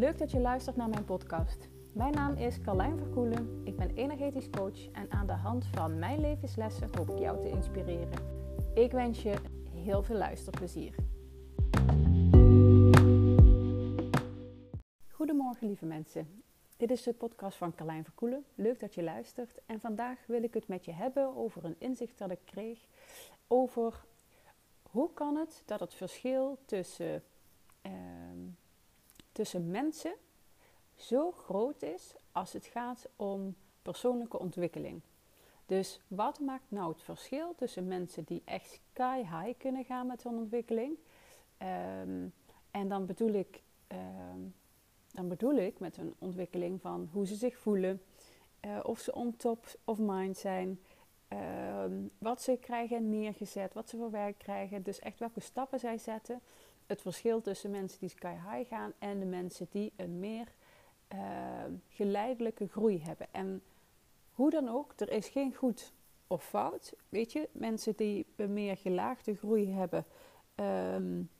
Leuk dat je luistert naar mijn podcast. Mijn naam is Carlijn Verkoelen. Ik ben energetisch coach en aan de hand van mijn levenslessen hoop ik jou te inspireren. Ik wens je heel veel luisterplezier. Goedemorgen lieve mensen. Dit is de podcast van Carlijn Verkoelen. Leuk dat je luistert. En vandaag wil ik het met je hebben over een inzicht dat ik kreeg over hoe kan het dat het verschil tussen, ehm, tussen mensen zo groot is als het gaat om persoonlijke ontwikkeling. Dus wat maakt nou het verschil tussen mensen die echt sky high kunnen gaan met hun ontwikkeling? Ehm, en dan bedoel, ik, ehm, dan bedoel ik met hun ontwikkeling van hoe ze zich voelen, uh, of ze on top of mind zijn, Ehm, wat ze krijgen neergezet, wat ze voor werk krijgen. Dus echt welke stappen zij zetten. Het verschil tussen mensen die sky high gaan en de mensen die een meer ehm, geleidelijke groei hebben. En hoe dan ook, er is geen goed of fout. Weet je, mensen die een meer gelaagde groei hebben. Um,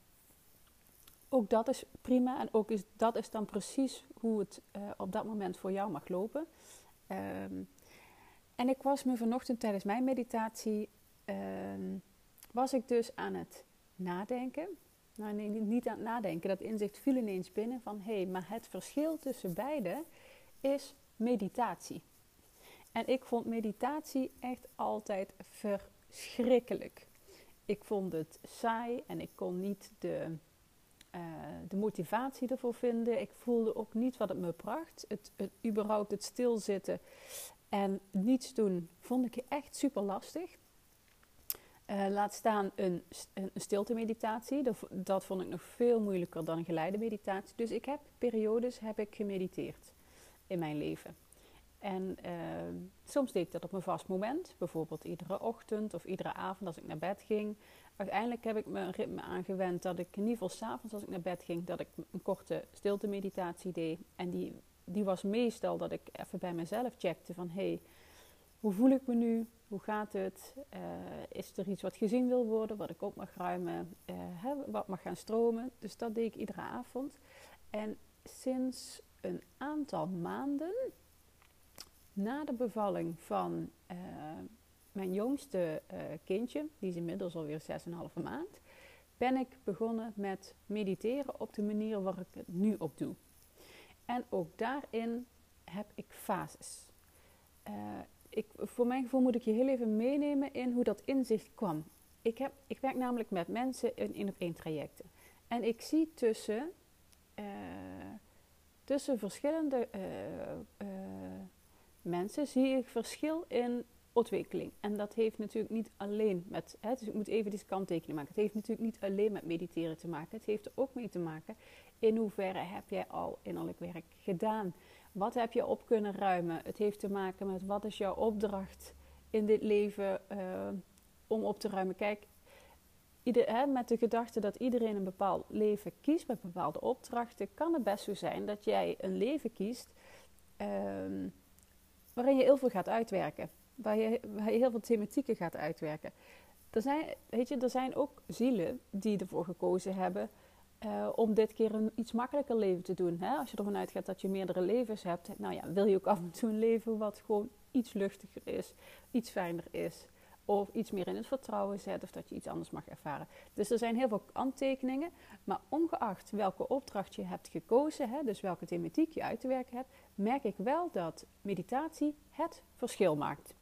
ook dat is prima en ook is, dat is dan precies hoe het uh, op dat moment voor jou mag lopen. Um, en ik was me vanochtend tijdens mijn meditatie, ehm, was ik dus aan het nadenken. Nou nee, niet aan het nadenken, dat inzicht viel ineens binnen van hé, hey, maar het verschil tussen beide is meditatie. En ik vond meditatie echt altijd verschrikkelijk. Ik vond het saai en ik kon niet de, uh, de motivatie ervoor vinden. Ik voelde ook niet wat het me bracht. Het, het überhaupt het stilzitten en niets doen vond ik echt super lastig. Uh, laat staan een, een stilte meditatie. Dat, vond ik nog veel moeilijker dan een geleide meditatie. Dus ik heb periodes heb ik gemediteerd in mijn leven. En uh, soms deed ik dat op een vast moment. Bijvoorbeeld iedere ochtend of iedere avond als ik naar bed ging. Uiteindelijk heb ik me ritme aangewend dat ik in ieder geval s'avonds als ik naar bed ging... dat ik een korte stilte meditatie deed. En die die was meestal dat ik even bij mezelf checkte van hé, hey, hoe voel ik me nu? Hoe gaat het? Uh, is er iets wat gezien wil worden, wat ik op mag ruimen, hè, wat mag gaan stromen? Dus dat deed ik iedere avond. En sinds een aantal maanden, na de bevalling van uh, mijn jongste kindje, die is inmiddels alweer 6,5 maand, ben ik begonnen met mediteren op de manier waar ik het nu op doe. En ook daarin heb ik fases. Ik, voor mijn gevoel moet ik je heel even meenemen in hoe dat inzicht kwam. Ik, heb, ik werk namelijk met mensen in één op één trajecten. En ik zie tussen, uh, tussen verschillende uh, mensen zie ik verschil in ontwikkeling. En dat heeft natuurlijk niet alleen met, hè, dus ik moet even deze kanttekening maken. Het heeft natuurlijk niet alleen met mediteren te maken. Het heeft er ook mee te maken in hoeverre heb jij al innerlijk werk gedaan? Wat heb je op kunnen ruimen? Het heeft te maken met wat is jouw opdracht in dit leven uh, om op te ruimen. Kijk, ieder, hè, met de gedachte dat iedereen een bepaald leven kiest met bepaalde opdrachten, kan het best zo zijn dat jij een leven kiest uh, waarin je heel veel gaat uitwerken. Waar je, waar je heel veel thematieken gaat uitwerken. Er zijn, weet je, er zijn ook zielen die ervoor gekozen hebben uh, om dit keer een iets makkelijker leven te doen. Hè? Als je ervan uitgaat dat je meerdere levens hebt, nou ja, wil je ook af en toe een leven wat gewoon iets luchtiger is, iets fijner is. Of iets meer in het vertrouwen zet, of dat je iets anders mag ervaren. Dus er zijn heel veel handtekeningen, maar ongeacht welke opdracht je hebt gekozen, hè, dus welke thematiek je uit te werken hebt, merk ik wel dat meditatie het verschil maakt.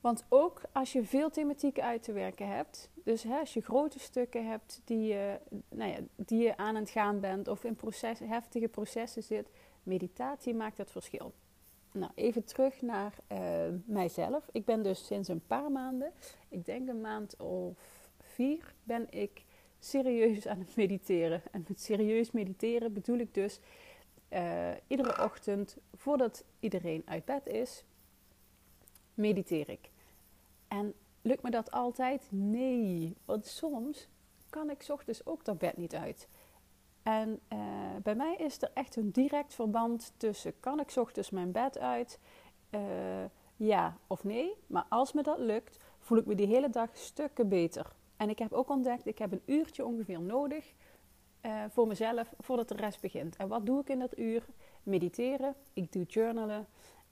Want ook als je veel thematieken uit te werken hebt, dus hè, als je grote stukken hebt die je, nou ja, die je aan het gaan bent of in proces, heftige processen zit, meditatie maakt het verschil. Nou, even terug naar uh, mijzelf. Ik ben dus sinds een paar maanden, ik denk een maand of vier, ben ik serieus aan het mediteren. En met serieus mediteren bedoel ik dus uh, iedere ochtend voordat iedereen uit bed is, mediteer ik. En lukt me dat altijd? Nee. Want soms kan ik ochtends ook dat bed niet uit. En uh, bij mij is er echt een direct verband tussen kan ik ochtends mijn bed uit? Uh, ja of nee. Maar als me dat lukt, voel ik me die hele dag stukken beter. En ik heb ook ontdekt, ik heb een uurtje ongeveer nodig uh, voor mezelf voordat de rest begint. En wat doe ik in dat uur? Mediteren, ik doe journalen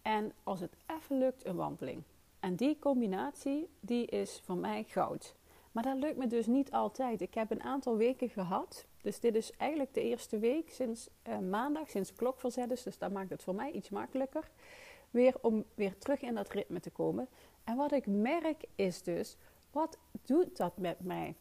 en als het even lukt, een wandeling. En die combinatie, die is voor mij goud. Maar dat lukt me dus niet altijd. Ik heb een aantal weken gehad. Dus dit is eigenlijk de eerste week sinds uh, maandag, sinds de klok verzet is. Dus dat maakt het voor mij iets makkelijker. Weer om weer terug in dat ritme te komen. En wat ik merk is dus, wat doet dat met mij?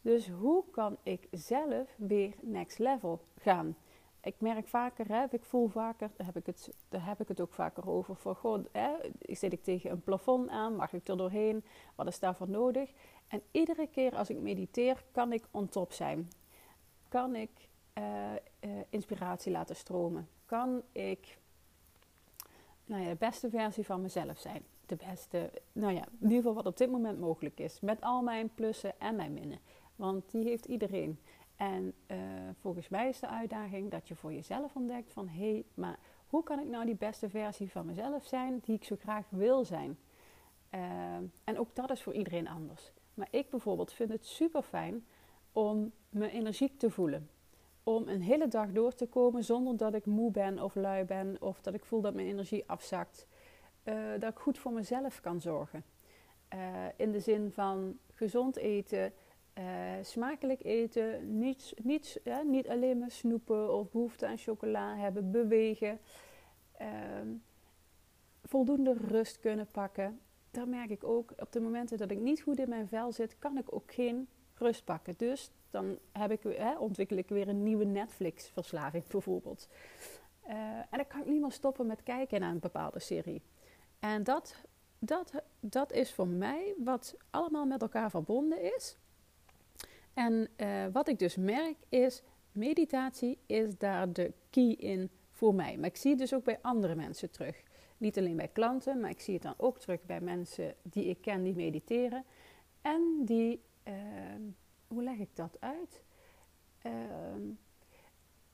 Dus hoe kan ik zelf weer next level gaan? Ik merk vaker, hè, ik voel vaker, daar heb ik het, daar heb ik het ook vaker over. Voor gewoon, hè, zit ik tegen een plafond aan, mag ik er doorheen? Wat is daarvoor nodig? En iedere keer als ik mediteer, kan ik on top zijn. Kan ik uh, uh, inspiratie laten stromen? Kan ik nou ja, de beste versie van mezelf zijn? De beste, nou ja, in ieder geval wat op dit moment mogelijk is. Met al mijn plussen en mijn minnen. Want die heeft iedereen. En uh, volgens mij is de uitdaging dat je voor jezelf ontdekt van hé, hey, maar hoe kan ik nou die beste versie van mezelf zijn die ik zo graag wil zijn? Uh, en ook dat is voor iedereen anders. Maar ik bijvoorbeeld vind het super fijn om me energiek te voelen. Om een hele dag door te komen zonder dat ik moe ben of lui ben of dat ik voel dat mijn energie afzakt. Uh, dat ik goed voor mezelf kan zorgen. in de zin van gezond eten, uh, smakelijk eten, niet, alleen maar snoepen of behoefte aan chocola hebben, bewegen, uh, voldoende rust kunnen pakken. Daar merk ik ook op de momenten dat ik niet goed in mijn vel zit, kan ik ook geen rust pakken. Dus dan heb ik, hè, ontwikkel ik weer een nieuwe Netflix-verslaving bijvoorbeeld. Uh, en dan kan ik niet meer stoppen met kijken naar een bepaalde serie. En dat, dat, dat is voor mij wat allemaal met elkaar verbonden is. En uh, wat ik dus merk is, meditatie is daar de key in voor mij. Maar ik zie het dus ook bij andere mensen terug. Niet alleen bij klanten, maar ik zie het dan ook terug bij mensen die ik ken die mediteren. En die, uh, hoe leg ik dat uit? Uh,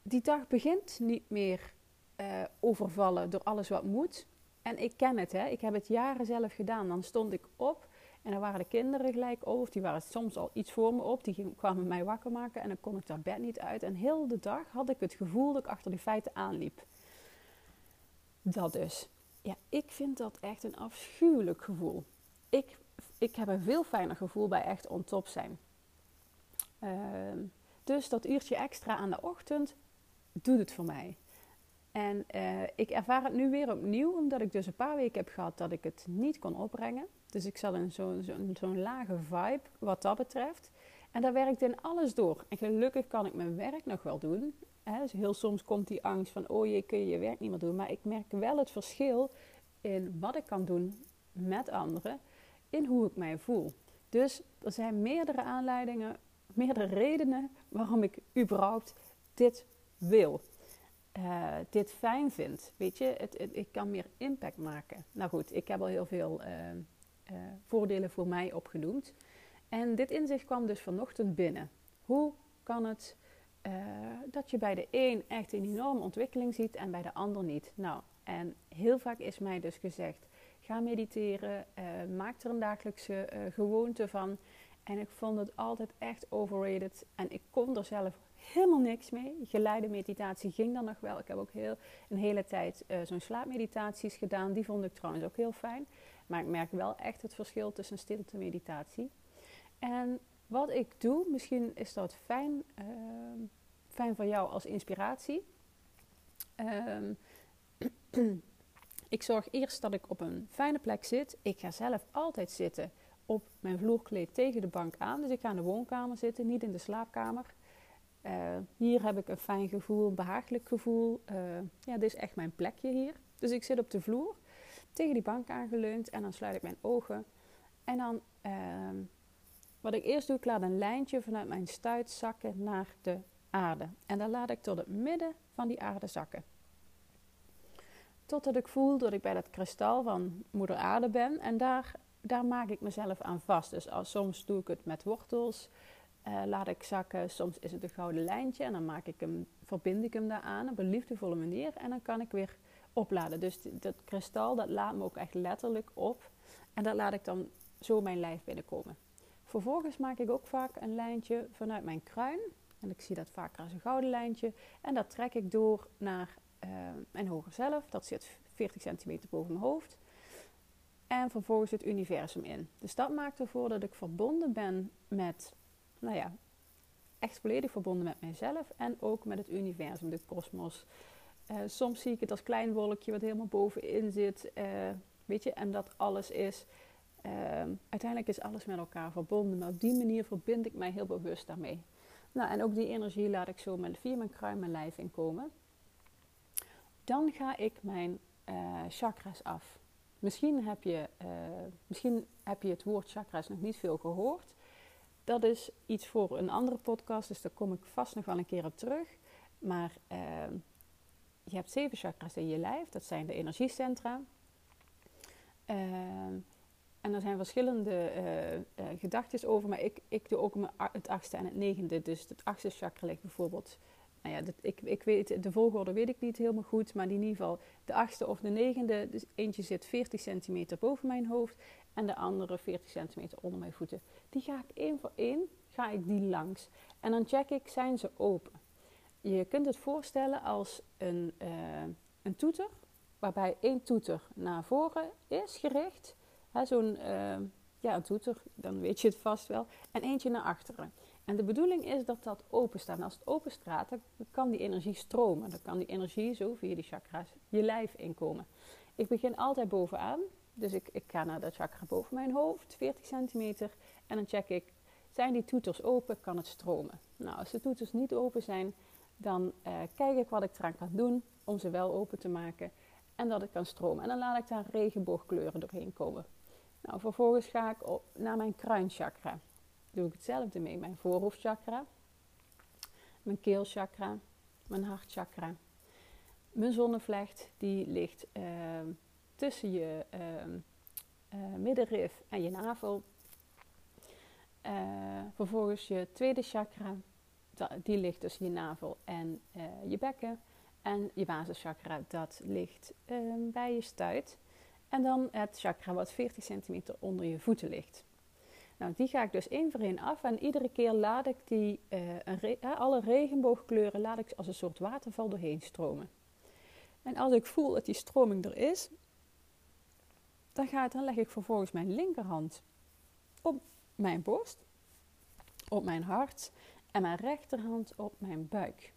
die dag begint niet meer uh, overvallen door alles wat moet. En ik ken het, hè. ik heb het jaren zelf gedaan. Dan stond ik op en dan waren de kinderen gelijk of die waren soms al iets voor me op, die kwamen mij wakker maken en dan kon ik daar bed niet uit. En heel de dag had ik het gevoel dat ik achter die feiten aanliep. Dat dus. Ja, ik vind dat echt een afschuwelijk gevoel. Ik, ik heb een veel fijner gevoel bij echt on top zijn. Uh, dus dat uurtje extra aan de ochtend doet het voor mij. En uh, ik ervaar het nu weer opnieuw, omdat ik dus een paar weken heb gehad dat ik het niet kon opbrengen. Dus ik zat in zo'n zo, lage vibe wat dat betreft. En daar werkt in alles door. En gelukkig kan ik mijn werk nog wel doen. Dus heel soms komt die angst van, oh je kun je je werk niet meer doen. Maar ik merk wel het verschil in wat ik kan doen met anderen, in hoe ik mij voel. Dus er zijn meerdere aanleidingen, meerdere redenen waarom ik überhaupt dit wil. Uh, dit fijn vind. Weet je, het, ik kan meer impact maken. Nou goed, ik heb al heel veel uh, uh, voordelen voor mij opgenoemd. En dit inzicht kwam dus vanochtend binnen. Hoe kan het uh, dat je bij de een echt een enorme ontwikkeling ziet en bij de ander niet? Nou, en heel vaak is mij dus gezegd: ga mediteren, uh, maak er een dagelijkse gewoonte van. En ik vond het altijd echt overrated. En ik kon er zelf helemaal niks mee. Geleide meditatie ging dan nog wel. Ik heb ook heel, een hele tijd zo'n slaapmeditaties gedaan. Die vond ik trouwens ook heel fijn. Maar ik merk wel echt het verschil tussen stilte meditatie. En wat ik doe, misschien is dat fijn, uh, fijn voor jou als inspiratie. Uh, ik zorg eerst dat ik op een fijne plek zit. Ik ga zelf altijd zitten op mijn vloerkleed tegen de bank aan. Dus ik ga in de woonkamer zitten, niet in de slaapkamer. Uh, hier heb ik een fijn gevoel, een behagelijk gevoel. Uh, ja, dit is echt mijn plekje hier. Dus ik zit op de vloer tegen die bank aangeleund en dan sluit ik mijn ogen. En dan, uh, wat ik eerst doe, ik laat een lijntje vanuit mijn stuit zakken naar de aarde. En dan laat ik tot het midden van die aarde zakken. Totdat ik voel dat ik bij dat kristal van moeder aarde ben. En daar, daar maak ik mezelf aan vast. Dus als, soms doe ik het met wortels. Uh, laat ik zakken. Soms is het een gouden lijntje en dan maak ik hem, verbind ik hem daaraan op een liefdevolle manier. En dan kan ik weer opladen. Dus dat kristal, dat laat me ook echt letterlijk op. En dat laat ik dan zo mijn lijf binnenkomen. Vervolgens maak ik ook vaak een lijntje vanuit mijn kruin En ik zie dat vaker als een gouden lijntje. En dat trek ik door naar uh, mijn hoger zelf. Dat zit 40 centimeter boven mijn hoofd. En vervolgens het universum in. Dus dat maakt ervoor dat ik verbonden ben met, nou ja, echt volledig verbonden met mijzelf en ook met het universum, de kosmos. Uh, soms zie ik het als klein wolkje wat helemaal bovenin zit, uh, weet je, en dat alles is. Uh, uiteindelijk is alles met elkaar verbonden, maar op die manier verbind ik mij heel bewust daarmee. Nou, en ook die energie laat ik zo met, via mijn kruin mijn lijf inkomen. Dan ga ik mijn chakras af. Misschien heb, je, misschien heb je het woord chakras nog niet veel gehoord. Dat is iets voor een andere podcast, dus daar kom ik vast nog wel een keer op terug. Maar uh, je hebt zeven chakras in je lijf, dat zijn de energiecentra. Uh, en er zijn verschillende uh, gedachten over, maar ik, ik doe ook het achtste en het negende. Dus het achtste chakra ligt bijvoorbeeld nou ja, dat, ik, ik weet, de volgorde weet ik niet helemaal goed, maar in ieder geval de achtste of de negende. Dus eentje zit 40 centimeter boven mijn hoofd en de andere 40 centimeter onder mijn voeten. Die ga ik één voor één, ga ik die langs. En dan check ik, zijn ze open? Je kunt het voorstellen als een, uh, een toeter, waarbij één toeter naar voren is gericht. Zo'n, uh, ja, een toeter, dan weet je het vast wel. En eentje naar achteren. En de bedoeling is dat dat open staat. Als het open staat, dan kan die energie stromen. Dan kan die energie zo via die chakra's je lijf inkomen. Ik begin altijd bovenaan. Dus ik, ik ga naar de chakra boven mijn hoofd, 40 centimeter. En dan check ik, zijn die toeters open, kan het stromen? Nou, als de toeters niet open zijn, dan uh, kijk ik wat ik eraan kan doen om ze wel open te maken. En dat het kan stromen. En dan laat ik daar regenboogkleuren doorheen komen. Nou, vervolgens ga ik op, naar mijn kruinchakra doe ik hetzelfde mee. Mijn voorhoofdchakra, mijn keelchakra, mijn hartchakra. Mijn zonnevlecht die ligt uh, tussen je uh, middenrif en je navel. Uh, vervolgens je tweede chakra, die ligt tussen je navel en je bekken. En je basischakra, dat ligt ehm, bij je stuit. En dan het chakra wat 40 centimeter onder je voeten ligt. Nou, die ga ik dus één voor één af en iedere keer laat ik die, re alle regenboogkleuren laat ik als een soort waterval doorheen stromen. En als ik voel dat die stroming er is, dan, ga, dan leg ik vervolgens mijn linkerhand op mijn borst, op mijn hart en mijn rechterhand op mijn buik.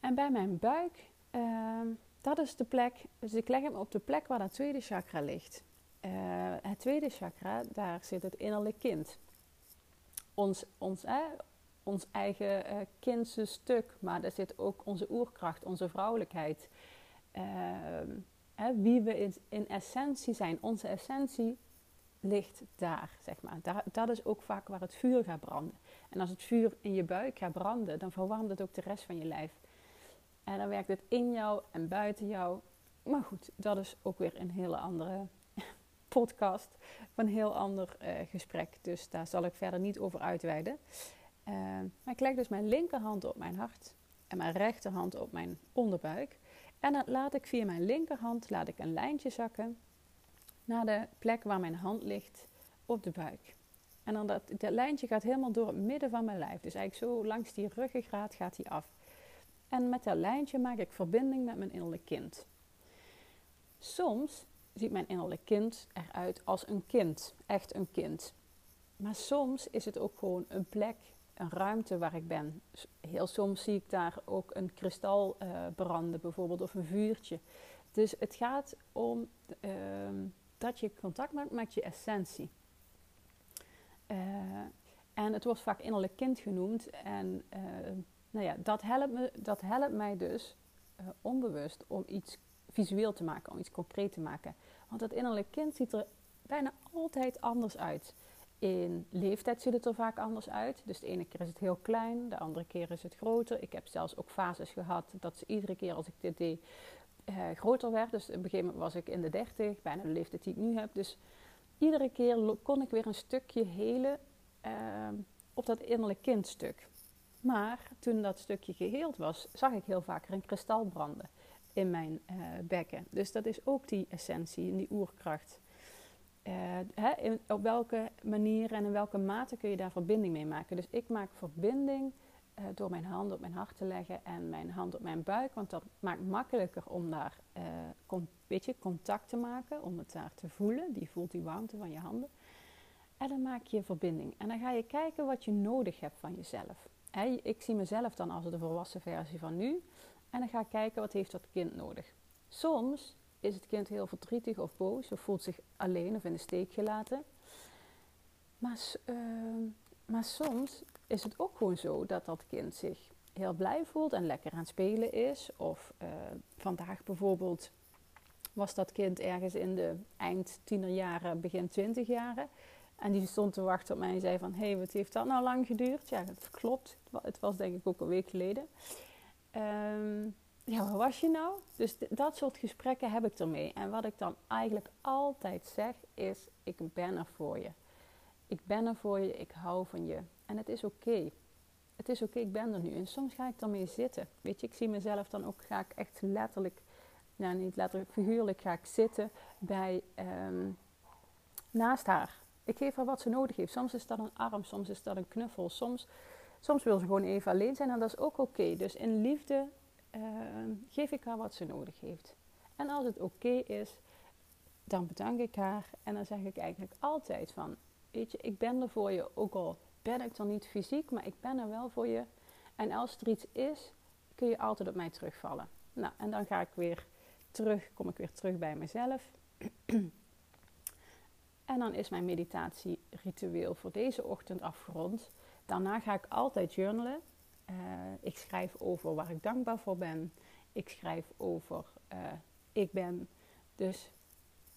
En bij mijn buik, uh, dat is de plek, dus ik leg hem op de plek waar dat tweede chakra ligt. Uh, het tweede chakra, daar zit het innerlijk kind. Ons, ons, eh, ons eigen uh, kindse stuk, maar daar zit ook onze oerkracht, onze vrouwelijkheid. Ehm, wie we in, in, essentie zijn. Onze essentie ligt daar, zeg maar. Daar, dat is ook vaak waar het vuur gaat branden. En als het vuur in je buik gaat branden, dan verwarmt het ook de rest van je lijf. En dan werkt het in jou en buiten jou. Maar goed, dat is ook weer een hele andere podcast van een heel ander uh, gesprek. Dus daar zal ik verder niet over uitweiden. Uh, maar ik leg dus mijn linkerhand op mijn hart en mijn rechterhand op mijn onderbuik. En dan laat ik via mijn linkerhand laat ik een lijntje zakken naar de plek waar mijn hand ligt op de buik. En dan dat, dat lijntje gaat helemaal door het midden van mijn lijf. Dus eigenlijk zo langs die ruggengraat gaat hij af. En met dat lijntje maak ik verbinding met mijn innerlijk kind. Soms ziet mijn innerlijk kind eruit als een kind, echt een kind. Maar soms is het ook gewoon een plek, een ruimte waar ik ben. Heel soms zie ik daar ook een kristal uh, branden, bijvoorbeeld, of een vuurtje. Dus het gaat om uh, dat je contact maakt met je essentie. Uh, en het wordt vaak innerlijk kind genoemd. En eh, nou ja, dat helpt, me, dat helpt mij dus onbewust om iets visueel te maken, om iets concreet te maken. Want het innerlijk kind ziet er bijna altijd anders uit. In leeftijd ziet het er vaak anders uit. Dus de ene keer is het heel klein, de andere keer is het groter. Ik heb zelfs ook fases gehad dat ze iedere keer als ik dit deed groter werd. Dus op een gegeven moment was ik in de dertig, bijna de leeftijd die ik nu heb. Dus iedere keer kon ik weer een stukje helen uh, op dat innerlijk kindstuk. Maar toen dat stukje geheeld was, zag ik heel vaak een kristal branden in mijn uh, bekken. Dus dat is ook die essentie en die oerkracht. Uh, hè, in, op welke manier en in welke mate kun je daar verbinding mee maken? Dus ik maak verbinding eh, door mijn hand op mijn hart te leggen en mijn hand op mijn buik. Want dat maakt makkelijker om daar uh, contact te maken, om het daar te voelen. Die voelt die warmte van je handen. En dan maak je verbinding. En dan ga je kijken wat je nodig hebt van jezelf. ik zie mezelf dan als de volwassen versie van nu. En dan ga ik kijken wat heeft dat kind nodig. Soms is het kind heel verdrietig of boos of voelt zich alleen of in de steek gelaten. Maar, ehm, maar soms is het ook gewoon zo dat dat kind zich heel blij voelt en lekker aan het spelen is. Of uh, vandaag bijvoorbeeld was dat kind ergens in de eind tienerjaren, begin twintigjaren. En die stond te wachten op mij en zei van... hey, wat heeft dat nou lang geduurd? Ja, dat klopt. Het was denk ik ook een week geleden. Um, ja, waar was je nou? Dus dat soort gesprekken heb ik ermee. En wat ik dan eigenlijk altijd zeg is... ik ben er voor je. Ik ben er voor je, ik hou van je. En het is oké. Het is oké, ik ben er nu. En soms ga ik ermee zitten. Weet je, ik zie mezelf dan ook, ga ik echt letterlijk... Nou, niet letterlijk, figuurlijk ga ik zitten bij... Um, naast haar. Ik geef haar wat ze nodig heeft. Soms is dat een arm, soms is dat een knuffel. Soms, soms wil ze gewoon even alleen zijn en dat is ook oké. Dus in liefde uh, geef ik haar wat ze nodig heeft. En als het oké is, dan bedank ik haar. En dan zeg ik eigenlijk altijd van, weet je, ik ben er voor je. Ook al ben ik dan niet fysiek, maar ik ben er wel voor je. En als er iets is, kun je altijd op mij terugvallen. Nou, en dan ga ik weer terug, kom ik weer terug bij mezelf. En dan is mijn meditatieritueel voor deze ochtend afgerond. Daarna ga ik altijd journalen. Uh, ik schrijf over waar ik dankbaar voor ben. Ik schrijf over uh, ik ben. Dus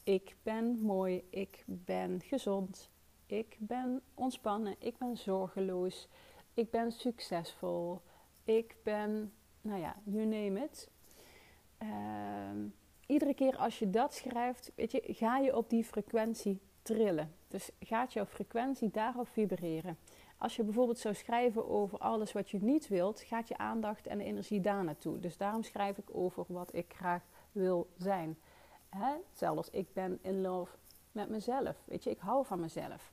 ik ben mooi, ik ben gezond, ik ben ontspannen, ik ben zorgeloos, ik ben succesvol, ik ben, nou ja, you name it. Uh, iedere keer als je dat schrijft, weet je, ga je op die frequentie trillen. Dus gaat jouw frequentie daarop vibreren. Als je bijvoorbeeld zou schrijven over alles wat je niet wilt, gaat je aandacht en de energie daar naartoe. Dus daarom schrijf ik over wat ik graag wil zijn. Hè? Zelfs ik ben in love met mezelf. Weet je, ik hou van mezelf.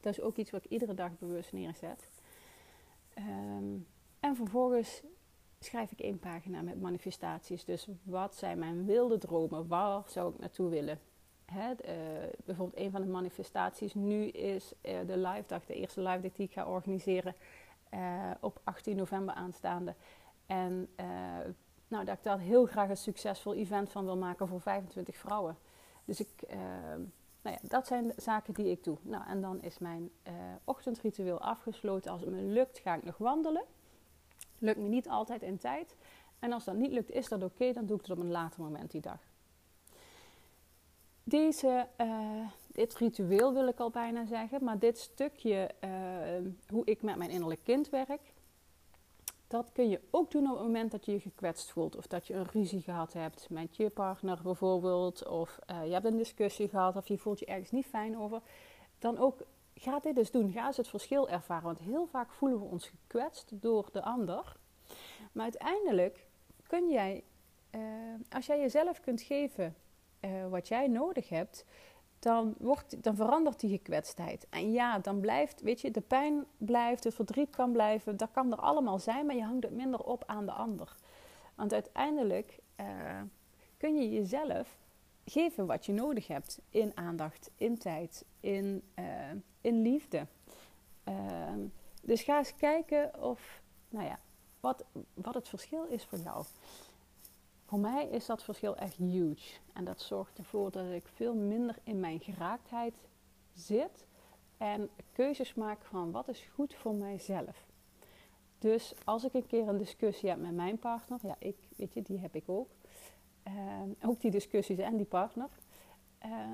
Dat is ook iets wat ik iedere dag bewust neerzet. Ehm, en vervolgens schrijf ik één pagina met manifestaties. Dus wat zijn mijn wilde dromen? Waar zou ik naartoe willen? Hè, uh, bijvoorbeeld een van de manifestaties nu is uh, de live dag, de eerste live dag die ik ga organiseren uh, op 18 november aanstaande. En nou, dat ik daar heel graag een succesvol event van wil maken voor 25 vrouwen. Dus ik, nou ja, dat zijn de zaken die ik doe. Nou, en dan is mijn ochtendritueel afgesloten. Als het me lukt, ga ik nog wandelen. Lukt me niet altijd in tijd. En als dat niet lukt, is dat oké. dan doe ik het op een later moment die dag. Deze, uh, dit ritueel wil ik al bijna zeggen, maar dit stukje uh, hoe ik met mijn innerlijk kind werk, dat kun je ook doen op het moment dat je je gekwetst voelt. Of dat je een ruzie gehad hebt met je partner bijvoorbeeld. Of uh, je hebt een discussie gehad of je voelt je ergens niet fijn over. Dan ook, ga dit eens doen. Ga eens het verschil ervaren. Want heel vaak voelen we ons gekwetst door de ander. Maar uiteindelijk kun jij, als jij jezelf kunt geven uh, wat jij nodig hebt, dan, wordt, dan verandert die gekwetstheid. En ja, dan blijft, weet je, de pijn blijft, het verdriet kan blijven, dat kan er allemaal zijn, maar je hangt het minder op aan de ander. Want uiteindelijk uh, kun je jezelf geven wat je nodig hebt in aandacht, in tijd, in, uh, in liefde. Ehm, dus ga eens kijken of, nou ja, wat, wat het verschil is voor jou. Voor mij is dat verschil echt huge. En dat zorgt ervoor dat ik veel minder in mijn geraaktheid zit en keuzes maak van wat is goed voor mijzelf. Dus als ik een keer een discussie heb met mijn partner, ja, ik, weet je, die heb ik ook. Um, ook die discussies en die partner.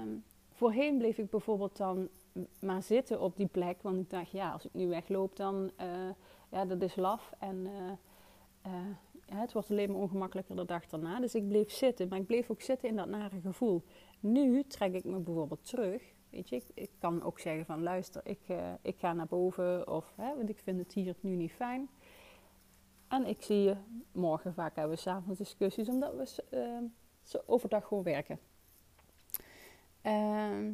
Um, voorheen bleef ik bijvoorbeeld dan maar zitten op die plek, want ik dacht, ja, als ik nu wegloop, dan, uh, ja, dat is laf en uh, uh, het wordt alleen maar ongemakkelijker de dag daarna. Dus ik bleef zitten, maar ik bleef ook zitten in dat nare gevoel. Nu trek ik me bijvoorbeeld terug. Weet je, ik, kan ook zeggen van luister, ik, uh, ik ga naar boven of, hè, want ik vind het hier nu niet fijn. En ik zie je morgen, vaak hebben we s'avonds discussies, omdat we uh, overdag gewoon werken. Uh,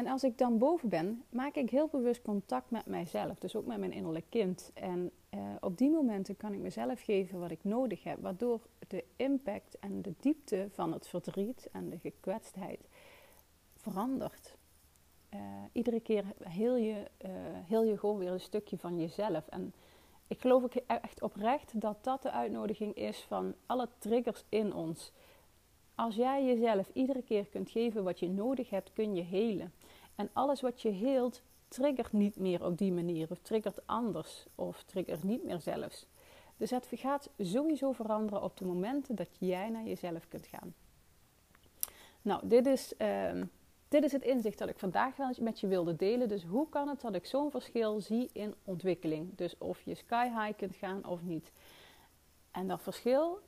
En als ik dan boven ben, maak ik heel bewust contact met mijzelf, dus ook met mijn innerlijk kind. En uh, op die momenten kan ik mezelf geven wat ik nodig heb, waardoor de impact en de diepte van het verdriet en de gekwetstheid verandert. Uh, iedere keer heel je, uh, heel je gewoon weer een stukje van jezelf. En ik geloof ook echt oprecht dat dat de uitnodiging is van alle triggers in ons. Als jij jezelf iedere keer kunt geven wat je nodig hebt, kun je helen. En alles wat je heelt, triggert niet meer op die manier, of triggert anders, of triggert niet meer zelfs. Dus het gaat sowieso veranderen op de momenten dat jij naar jezelf kunt gaan. Nou, dit is, uh, dit is het inzicht dat ik vandaag met je wilde delen. Dus hoe kan het dat ik zo'n verschil zie in ontwikkeling? Dus of je sky high kunt gaan of niet. En dat verschil,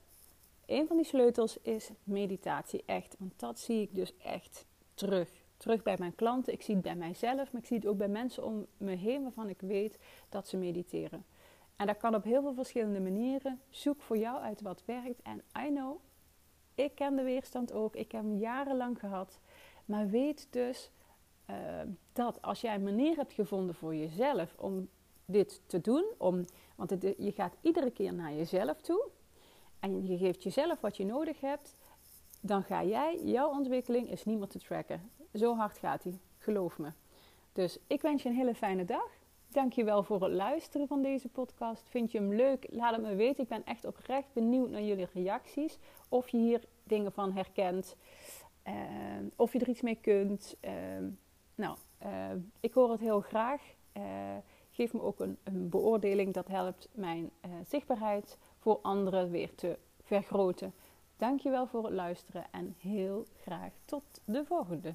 een van die sleutels is meditatie, echt. Want dat zie ik dus echt terug. Terug bij mijn klanten, ik zie het bij mijzelf, maar ik zie het ook bij mensen om me heen waarvan ik weet dat ze mediteren. En dat kan op heel veel verschillende manieren. Zoek voor jou uit wat werkt. En I know, ik ken de weerstand ook. Ik heb hem jarenlang gehad. Maar weet dus uh, dat als jij een manier hebt gevonden voor jezelf om dit te doen, om, want het, je gaat iedere keer naar jezelf toe en je geeft jezelf wat je nodig hebt, dan ga jij, jouw ontwikkeling is niet meer te tracken. Zo hard gaat hij, geloof me. Dus ik wens je een hele fijne dag. Dankjewel voor het luisteren van deze podcast. Vind je hem leuk? Laat het me weten. Ik ben echt oprecht benieuwd naar jullie reacties. Of je hier dingen van herkent. Uh, of je er iets mee kunt. Uh, nou, uh, ik hoor het heel graag. Eh, geef me ook een, een, beoordeling. Dat helpt mijn eh, zichtbaarheid voor anderen weer te vergroten. Dankjewel voor het luisteren en heel graag tot de volgende.